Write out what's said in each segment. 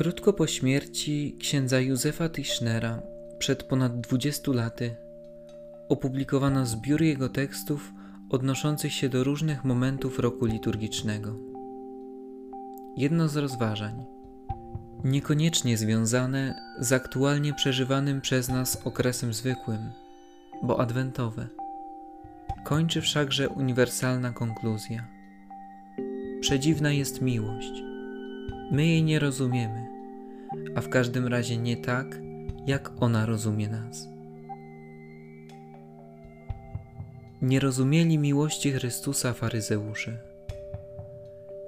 Krótko po śmierci księdza Józefa Tischnera, przed ponad 20 laty, opublikowano zbiór jego tekstów odnoszących się do różnych momentów roku liturgicznego. Jedno z rozważań, niekoniecznie związane z aktualnie przeżywanym przez nas okresem zwykłym, bo adwentowe, kończy wszakże uniwersalna konkluzja. Przedziwna jest miłość. My jej nie rozumiemy, a w każdym razie nie tak, jak ona rozumie nas. Nie rozumieli miłości Chrystusa faryzeusze.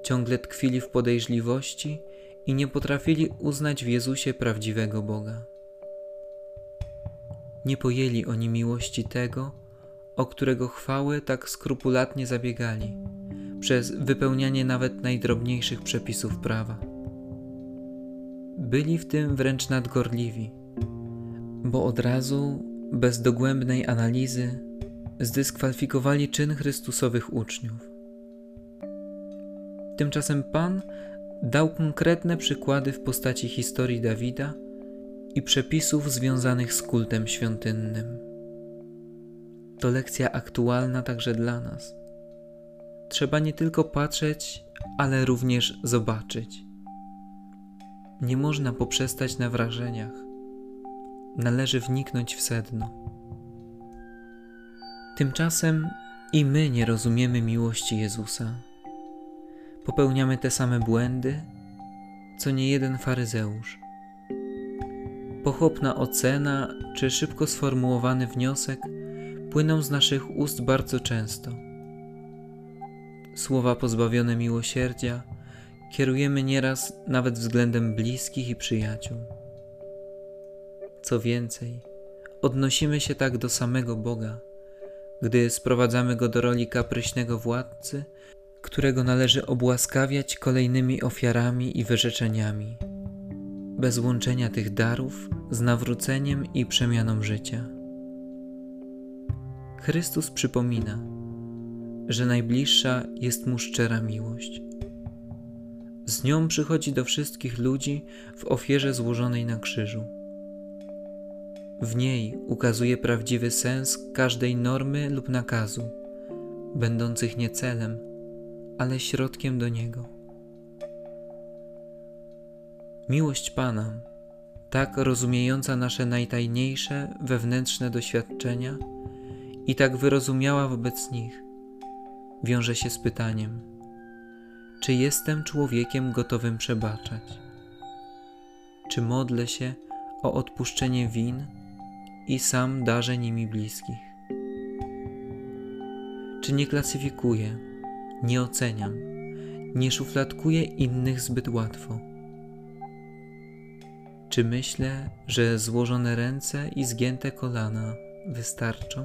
Ciągle tkwili w podejrzliwości i nie potrafili uznać w Jezusie prawdziwego Boga. Nie pojęli oni miłości tego, o którego chwałę tak skrupulatnie zabiegali, przez wypełnianie nawet najdrobniejszych przepisów prawa. Byli w tym wręcz nadgorliwi, bo od razu, bez dogłębnej analizy, zdyskwalifikowali czyn Chrystusowych uczniów. Tymczasem Pan dał konkretne przykłady w postaci historii Dawida i przepisów związanych z kultem świątynnym. To lekcja aktualna także dla nas. Trzeba nie tylko patrzeć, ale również zobaczyć. Nie można poprzestać na wrażeniach. Należy wniknąć w sedno. Tymczasem i my nie rozumiemy miłości Jezusa. Popełniamy te same błędy, co nie jeden faryzeusz. Pochopna ocena czy szybko sformułowany wniosek płyną z naszych ust bardzo często. Słowa pozbawione miłosierdzia kierujemy nieraz nawet względem bliskich i przyjaciół. Co więcej, odnosimy się tak do samego Boga, gdy sprowadzamy go do roli kapryśnego władcy, którego należy obłaskawiać kolejnymi ofiarami i wyrzeczeniami, bez łączenia tych darów z nawróceniem i przemianą życia. Chrystus przypomina, że najbliższa jest mu szczera miłość. Z nią przychodzi do wszystkich ludzi w ofierze złożonej na krzyżu. W niej ukazuje prawdziwy sens każdej normy lub nakazu, będących nie celem, ale środkiem do niego. Miłość Pana, tak rozumiejąca nasze najtajniejsze wewnętrzne doświadczenia i tak wyrozumiała wobec nich, wiąże się z pytaniem: czy jestem człowiekiem gotowym przebaczać? Czy modlę się o odpuszczenie win i sam darzę nimi bliskich? Czy nie klasyfikuję, nie oceniam, nie szufladkuję innych zbyt łatwo? Czy myślę, że złożone ręce i zgięte kolana wystarczą?